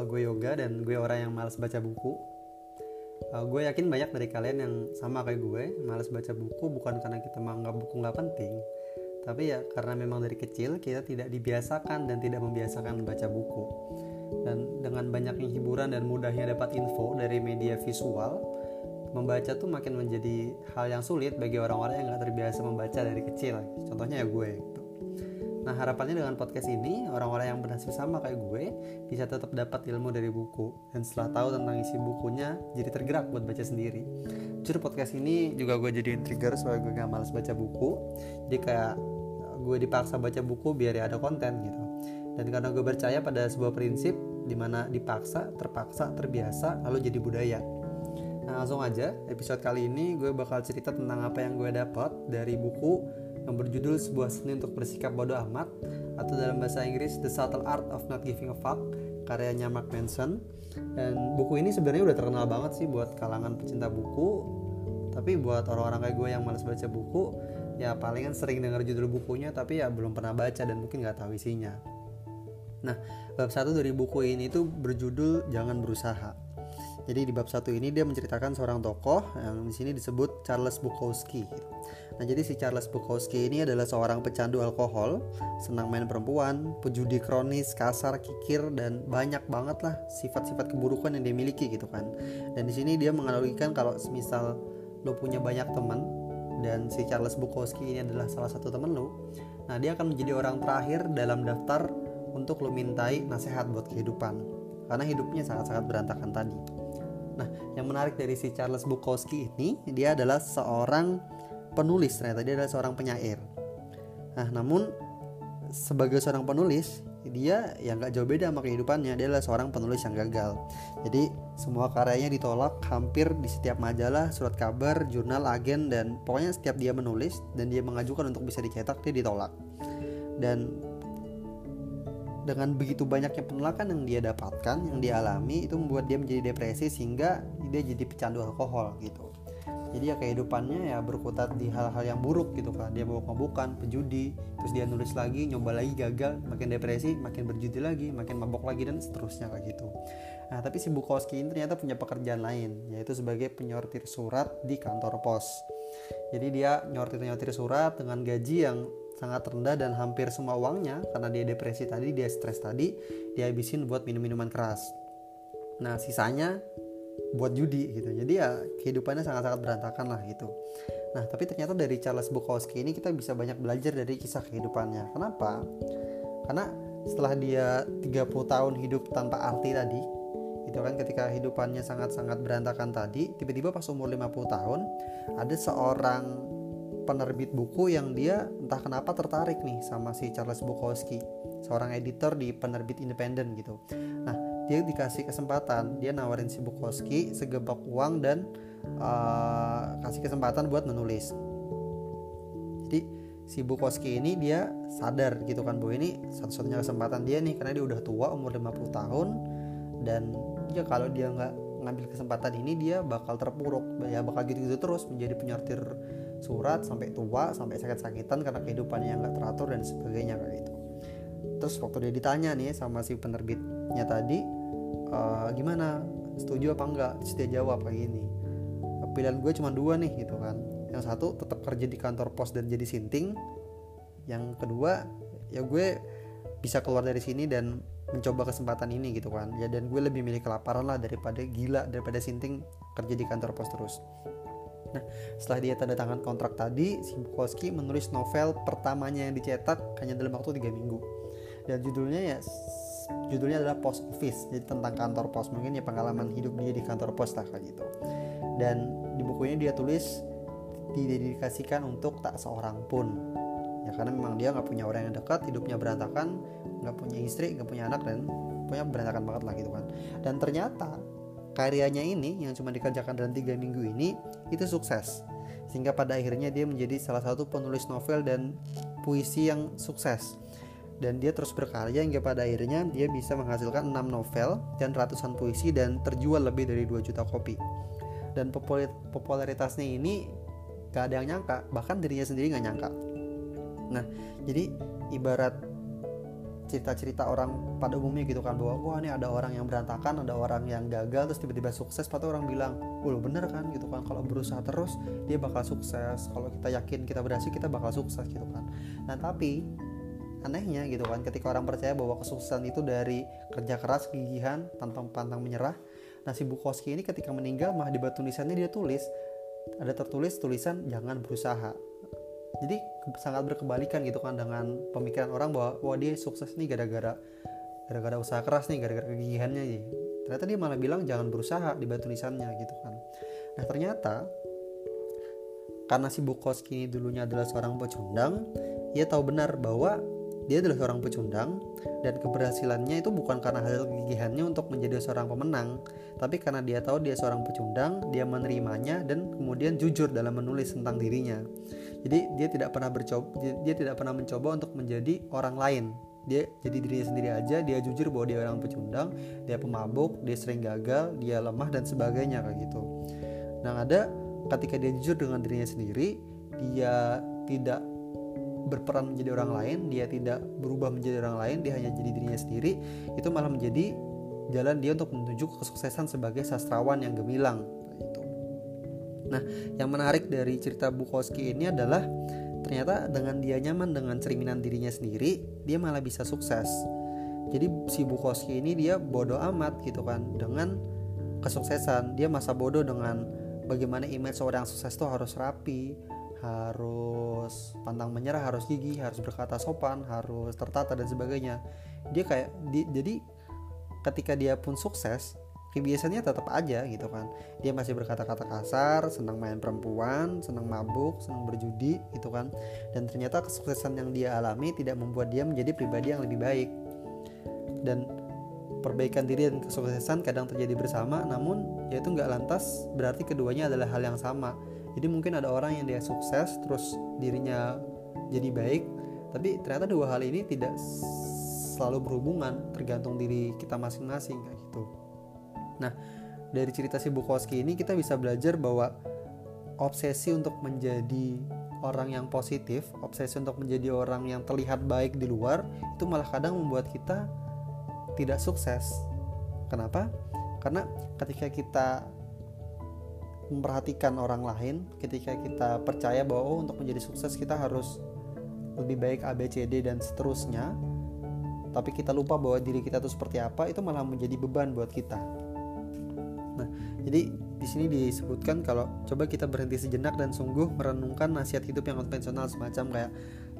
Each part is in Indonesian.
uh, gue yoga dan gue orang yang malas baca buku. Uh, gue yakin banyak dari kalian yang sama kayak gue, malas baca buku bukan karena kita menganggap buku nggak penting, tapi ya karena memang dari kecil kita tidak dibiasakan dan tidak membiasakan membaca buku. Dan dengan banyaknya hiburan dan mudahnya dapat info dari media visual, membaca tuh makin menjadi hal yang sulit bagi orang-orang yang nggak terbiasa membaca dari kecil. Contohnya ya gue. Nah harapannya dengan podcast ini orang-orang yang bernasib sama kayak gue bisa tetap dapat ilmu dari buku dan setelah tahu tentang isi bukunya jadi tergerak buat baca sendiri. Jujur podcast ini juga gue jadi trigger supaya gue gak males baca buku. Jadi kayak gue dipaksa baca buku biar ya ada konten gitu. Dan karena gue percaya pada sebuah prinsip di mana dipaksa, terpaksa, terbiasa, lalu jadi budaya. Nah langsung aja episode kali ini gue bakal cerita tentang apa yang gue dapat dari buku yang berjudul sebuah seni untuk bersikap bodoh amat atau dalam bahasa Inggris The Subtle Art of Not Giving a Fuck karyanya Mark Manson. Dan buku ini sebenarnya udah terkenal banget sih buat kalangan pecinta buku. Tapi buat orang-orang kayak gue yang males baca buku ya palingan sering dengar judul bukunya tapi ya belum pernah baca dan mungkin nggak tahu isinya. Nah bab satu dari buku ini tuh berjudul Jangan Berusaha. Jadi di bab satu ini dia menceritakan seorang tokoh yang di sini disebut Charles Bukowski. Nah jadi si Charles Bukowski ini adalah seorang pecandu alkohol, senang main perempuan, pejudi kronis, kasar, kikir dan banyak banget lah sifat-sifat keburukan yang dia miliki gitu kan. Dan di sini dia menganalogikan kalau misal lo punya banyak teman dan si Charles Bukowski ini adalah salah satu temen lo, nah dia akan menjadi orang terakhir dalam daftar untuk lo mintai nasihat buat kehidupan karena hidupnya sangat-sangat berantakan tadi. Nah, yang menarik dari si Charles Bukowski ini, dia adalah seorang penulis ternyata dia adalah seorang penyair. Nah, namun sebagai seorang penulis, dia yang gak jauh beda sama kehidupannya. Dia adalah seorang penulis yang gagal. Jadi semua karyanya ditolak hampir di setiap majalah, surat kabar, jurnal, agen dan pokoknya setiap dia menulis dan dia mengajukan untuk bisa dicetak dia ditolak. Dan dengan begitu banyaknya penolakan yang dia dapatkan yang dia alami itu membuat dia menjadi depresi sehingga dia jadi pecandu alkohol gitu jadi ya kehidupannya ya berkutat di hal-hal yang buruk gitu kan dia mabuk-mabukan penjudi terus dia nulis lagi nyoba lagi gagal makin depresi makin berjudi lagi makin mabok lagi dan seterusnya kayak gitu. Nah tapi si Bukowski ini ternyata punya pekerjaan lain yaitu sebagai penyortir surat di kantor pos. Jadi dia nyortir-nyortir surat dengan gaji yang sangat rendah dan hampir semua uangnya karena dia depresi tadi, dia stres tadi, dia habisin buat minum-minuman keras. Nah, sisanya buat judi gitu. Jadi ya kehidupannya sangat-sangat berantakan lah gitu. Nah, tapi ternyata dari Charles Bukowski ini kita bisa banyak belajar dari kisah kehidupannya. Kenapa? Karena setelah dia 30 tahun hidup tanpa arti tadi, itu kan ketika hidupannya sangat-sangat berantakan tadi, tiba-tiba pas umur 50 tahun ada seorang penerbit buku yang dia entah kenapa tertarik nih sama si Charles Bukowski seorang editor di penerbit independen gitu nah dia dikasih kesempatan. Dia nawarin si Bukowski segebak uang dan uh, kasih kesempatan buat menulis. Jadi si Bukowski ini dia sadar gitu kan bahwa ini satu-satunya kesempatan dia nih karena dia udah tua umur 50 tahun dan ya kalau dia nggak ngambil kesempatan ini dia bakal terpuruk. Ya bakal gitu-gitu terus menjadi penyortir surat sampai tua sampai sakit-sakitan karena kehidupannya yang nggak teratur dan sebagainya kayak gitu. Terus waktu dia ditanya nih sama si penerbitnya tadi e, gimana? Setuju apa enggak? Terus dia jawab kayak gini pilihan gue cuma dua nih gitu kan. Yang satu tetap kerja di kantor pos dan jadi sinting yang kedua ya gue bisa keluar dari sini dan mencoba kesempatan ini gitu kan. Ya dan gue lebih milih kelaparan lah daripada gila daripada sinting kerja di kantor pos terus. Nah, setelah dia tanda tangan kontrak tadi, si Bukowski menulis novel pertamanya yang dicetak hanya dalam waktu tiga minggu. Dan judulnya ya judulnya adalah Post Office, jadi tentang kantor pos. Mungkin ya pengalaman hidup dia di kantor pos lah kayak gitu. Dan di buku ini dia tulis didedikasikan untuk tak seorang pun. Ya karena memang dia nggak punya orang yang dekat, hidupnya berantakan, nggak punya istri, nggak punya anak dan punya berantakan banget lah gitu kan. Dan ternyata karyanya ini yang cuma dikerjakan dalam tiga minggu ini itu sukses sehingga pada akhirnya dia menjadi salah satu penulis novel dan puisi yang sukses dan dia terus berkarya hingga pada akhirnya dia bisa menghasilkan 6 novel dan ratusan puisi dan terjual lebih dari 2 juta kopi. Dan popularitasnya ini gak ada yang nyangka bahkan dirinya sendiri gak nyangka. Nah jadi ibarat cerita-cerita orang pada umumnya gitu kan bahwa wah ini ada orang yang berantakan ada orang yang gagal terus tiba-tiba sukses pasti orang bilang wah bener kan? Gitu kan. Kalau berusaha terus dia bakal sukses. Kalau kita yakin kita berhasil kita bakal sukses gitu kan. Nah tapi anehnya gitu kan ketika orang percaya bahwa kesuksesan itu dari kerja keras gigihan tanpa pantang menyerah nah si Bukowski ini ketika meninggal mah di batu tulisannya dia tulis. Ada tertulis tulisan jangan berusaha. Jadi sangat berkebalikan gitu kan dengan pemikiran orang bahwa wah dia sukses nih gara-gara gara-gara usaha keras nih gara-gara kegigihannya nih. Ternyata dia malah bilang jangan berusaha di batu nisannya gitu kan. Nah ternyata karena si Bukowski ini dulunya adalah seorang pecundang ia tahu benar bahwa dia adalah seorang pecundang dan keberhasilannya itu bukan karena hasil kegigihannya untuk menjadi seorang pemenang, tapi karena dia tahu dia seorang pecundang, dia menerimanya dan kemudian jujur dalam menulis tentang dirinya. Jadi dia tidak pernah bercoba dia tidak pernah mencoba untuk menjadi orang lain. Dia jadi dirinya sendiri aja, dia jujur bahwa dia orang pecundang, dia pemabuk, dia sering gagal, dia lemah dan sebagainya kayak gitu. Nah, ada ketika dia jujur dengan dirinya sendiri, dia tidak berperan menjadi orang lain, dia tidak berubah menjadi orang lain, dia hanya jadi dirinya sendiri, itu malah menjadi jalan dia untuk menuju kesuksesan sebagai sastrawan yang gemilang. Nah, yang menarik dari cerita Bukowski ini adalah ternyata dengan dia nyaman dengan cerminan dirinya sendiri, dia malah bisa sukses. Jadi si Bukowski ini dia bodoh amat gitu kan dengan kesuksesan. Dia masa bodoh dengan bagaimana image seorang sukses itu harus rapi, harus pantang menyerah, harus gigih, harus berkata sopan, harus tertata dan sebagainya. Dia kayak di, jadi ketika dia pun sukses, kebiasaannya tetap aja gitu kan. Dia masih berkata-kata kasar, senang main perempuan, senang mabuk, senang berjudi gitu kan. Dan ternyata kesuksesan yang dia alami tidak membuat dia menjadi pribadi yang lebih baik. Dan perbaikan diri dan kesuksesan kadang terjadi bersama, namun yaitu nggak lantas berarti keduanya adalah hal yang sama jadi mungkin ada orang yang dia sukses terus dirinya jadi baik tapi ternyata dua hal ini tidak selalu berhubungan tergantung diri kita masing-masing kayak gitu nah dari cerita si Bukowski ini kita bisa belajar bahwa obsesi untuk menjadi orang yang positif, obsesi untuk menjadi orang yang terlihat baik di luar, itu malah kadang membuat kita tidak sukses. Kenapa? Karena ketika kita memperhatikan orang lain ketika kita percaya bahwa oh, untuk menjadi sukses kita harus lebih baik A B C D dan seterusnya. Tapi kita lupa bahwa diri kita itu seperti apa itu malah menjadi beban buat kita. Nah jadi di sini disebutkan kalau coba kita berhenti sejenak dan sungguh merenungkan nasihat hidup yang konvensional semacam kayak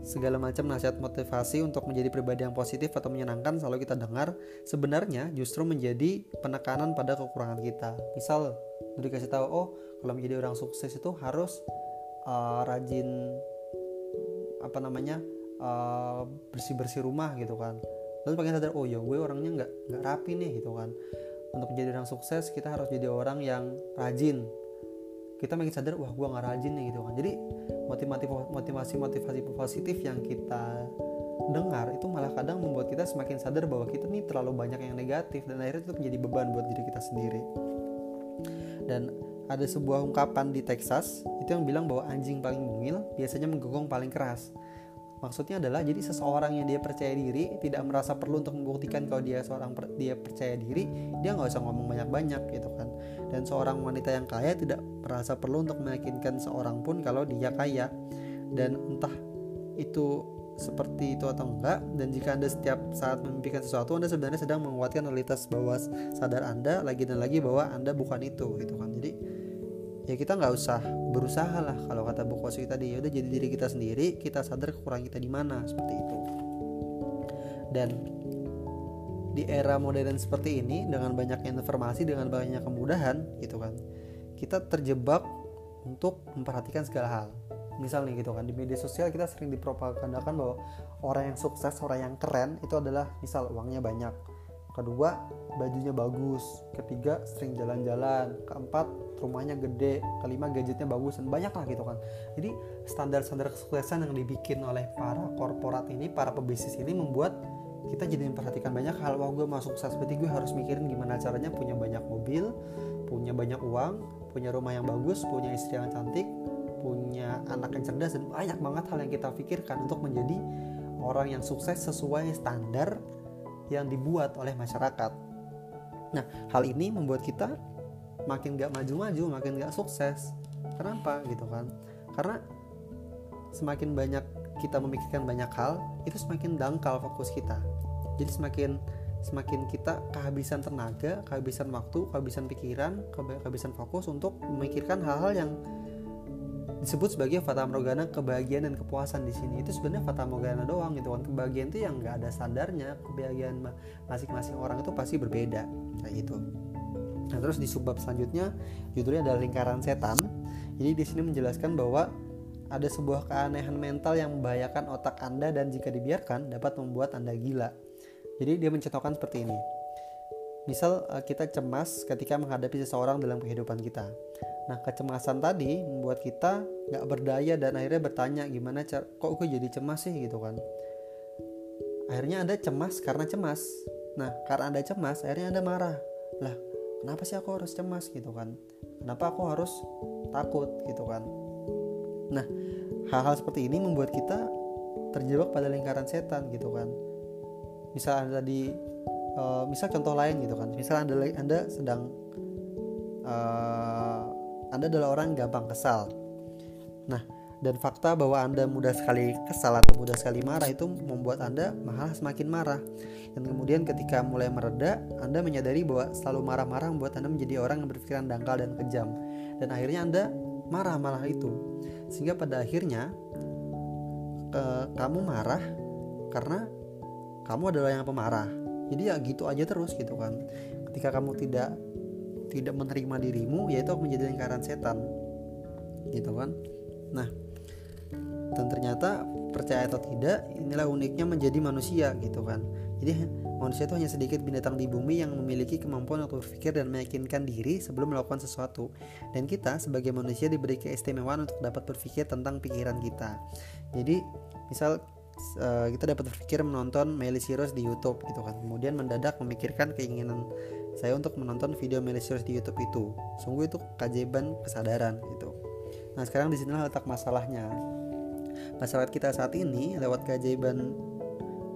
segala macam nasihat motivasi untuk menjadi pribadi yang positif atau menyenangkan selalu kita dengar sebenarnya justru menjadi penekanan pada kekurangan kita. Misal udah dikasih tahu oh kalau menjadi orang sukses itu harus uh, rajin apa namanya uh, bersih bersih rumah gitu kan. Lalu pengen sadar oh ya gue orangnya nggak nggak rapi nih gitu kan. Untuk menjadi orang sukses kita harus jadi orang yang rajin. Kita makin sadar wah gue nggak rajin nih gitu kan. Jadi motivasi motivasi motivasi positif yang kita dengar itu malah kadang membuat kita semakin sadar bahwa kita nih terlalu banyak yang negatif dan akhirnya itu menjadi beban buat diri kita sendiri dan ada sebuah ungkapan di Texas itu yang bilang bahwa anjing paling mungil biasanya menggonggong paling keras Maksudnya adalah jadi seseorang yang dia percaya diri tidak merasa perlu untuk membuktikan kalau dia seorang per, dia percaya diri, dia nggak usah ngomong banyak-banyak gitu kan. Dan seorang wanita yang kaya tidak merasa perlu untuk meyakinkan seorang pun kalau dia kaya. Dan entah itu seperti itu atau enggak dan jika anda setiap saat memimpikan sesuatu anda sebenarnya sedang menguatkan realitas bawah sadar anda lagi dan lagi bahwa anda bukan itu gitu kan. Jadi ya kita nggak usah berusaha lah kalau kata Bu Kosi tadi. Ya udah jadi diri kita sendiri kita sadar kekurangan kita di mana seperti itu. Dan di era modern seperti ini dengan banyaknya informasi dengan banyak kemudahan gitu kan kita terjebak untuk memperhatikan segala hal misal nih gitu kan di media sosial kita sering dipropagandakan bahwa orang yang sukses orang yang keren itu adalah misal uangnya banyak. Kedua bajunya bagus. Ketiga sering jalan-jalan. Keempat rumahnya gede. Kelima gadgetnya bagus dan banyak lah gitu kan. Jadi standar-standar kesuksesan yang dibikin oleh para korporat ini para pebisnis ini membuat kita jadi memperhatikan banyak hal. Wah gue mau sukses berarti gue harus mikirin gimana caranya punya banyak mobil punya banyak uang punya rumah yang bagus punya istri yang cantik punya anak yang cerdas dan banyak banget hal yang kita pikirkan untuk menjadi orang yang sukses sesuai standar yang dibuat oleh masyarakat. Nah, hal ini membuat kita makin gak maju-maju, makin gak sukses. Kenapa gitu kan? Karena semakin banyak kita memikirkan banyak hal, itu semakin dangkal fokus kita. Jadi semakin semakin kita kehabisan tenaga, kehabisan waktu, kehabisan pikiran, kehabisan fokus untuk memikirkan hal-hal yang disebut sebagai fata morgana kebahagiaan dan kepuasan di sini. Itu sebenarnya fata morgana doang gitu kan. Kebahagiaan itu yang nggak ada standarnya kebahagiaan masing-masing orang itu pasti berbeda kayak gitu. Nah terus di subbab selanjutnya judulnya adalah lingkaran setan. Jadi di sini menjelaskan bahwa ada sebuah keanehan mental yang membahayakan otak anda dan jika dibiarkan dapat membuat anda gila. Jadi dia mencontohkan seperti ini. Misal eh, kita cemas ketika menghadapi seseorang dalam kehidupan kita. Nah kecemasan tadi membuat kita nggak berdaya dan akhirnya bertanya gimana cara kok gue jadi cemas sih gitu kan. Akhirnya anda cemas karena cemas. Nah karena anda cemas akhirnya anda marah. Lah kenapa sih aku harus cemas gitu kan? Kenapa aku harus takut gitu kan? Nah hal-hal seperti ini membuat kita terjebak pada lingkaran setan gitu kan misal anda di uh, misal contoh lain gitu kan. Misal anda anda sedang uh, anda adalah orang gampang kesal. Nah dan fakta bahwa anda mudah sekali kesal atau mudah sekali marah itu membuat anda malah semakin marah. Dan kemudian ketika mulai mereda anda menyadari bahwa selalu marah-marah membuat anda menjadi orang yang berpikiran dangkal dan kejam. Dan akhirnya anda marah malah itu. Sehingga pada akhirnya ke, kamu marah karena kamu adalah yang pemarah jadi ya gitu aja terus gitu kan. Ketika kamu tidak tidak menerima dirimu yaitu menjadi lingkaran setan. Gitu kan. Nah dan ternyata percaya atau tidak inilah uniknya menjadi manusia gitu kan. Jadi manusia itu hanya sedikit binatang di bumi yang memiliki kemampuan untuk berpikir dan meyakinkan diri sebelum melakukan sesuatu. Dan kita sebagai manusia diberi keistimewaan untuk dapat berpikir tentang pikiran kita. Jadi misal uh, kita dapat berpikir menonton Miley Cyrus di YouTube gitu kan. Kemudian mendadak memikirkan keinginan saya untuk menonton video Miley Cyrus di YouTube itu. Sungguh itu keajaiban kesadaran gitu. Nah sekarang di sini letak masalahnya. Masyarakat kita saat ini lewat keajaiban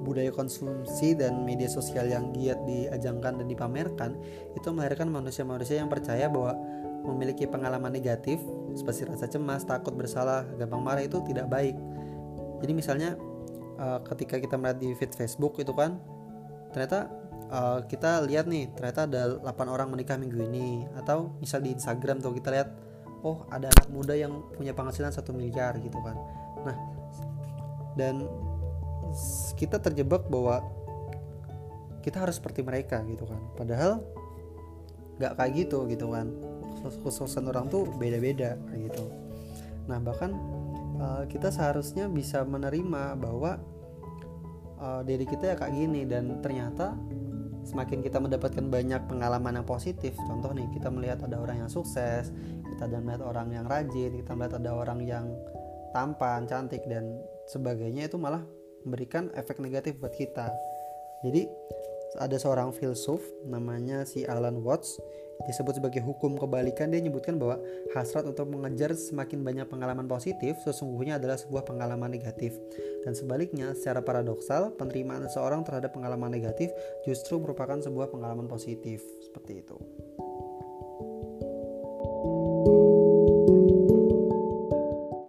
budaya konsumsi dan media sosial yang giat diajangkan dan dipamerkan itu melahirkan manusia-manusia yang percaya bahwa memiliki pengalaman negatif seperti rasa cemas, takut bersalah, gampang marah itu tidak baik. Jadi misalnya uh, ketika kita melihat di feed Facebook itu kan ternyata uh, kita lihat nih ternyata ada 8 orang menikah minggu ini. Atau misal di Instagram tuh kita lihat oh ada anak muda yang punya penghasilan satu miliar gitu kan. Nah dan kita terjebak bahwa kita harus seperti mereka gitu kan. Padahal nggak kayak gitu gitu kan. Khususan orang tuh beda-beda kayak gitu. Nah bahkan uh, kita seharusnya bisa menerima bahwa uh, diri kita ya kayak gini dan ternyata semakin kita mendapatkan banyak pengalaman yang positif. Contoh nih kita melihat ada orang yang sukses kita ada melihat orang yang rajin kita melihat ada orang yang tampan cantik dan sebagainya itu malah memberikan efek negatif buat kita. Jadi ada seorang filsuf namanya si Alan Watts. Disebut sebagai hukum kebalikan. Dia menyebutkan bahwa hasrat untuk mengejar semakin banyak pengalaman positif sesungguhnya adalah sebuah pengalaman negatif. Dan sebaliknya secara paradoksal penerimaan seseorang terhadap pengalaman negatif justru merupakan sebuah pengalaman positif. Seperti itu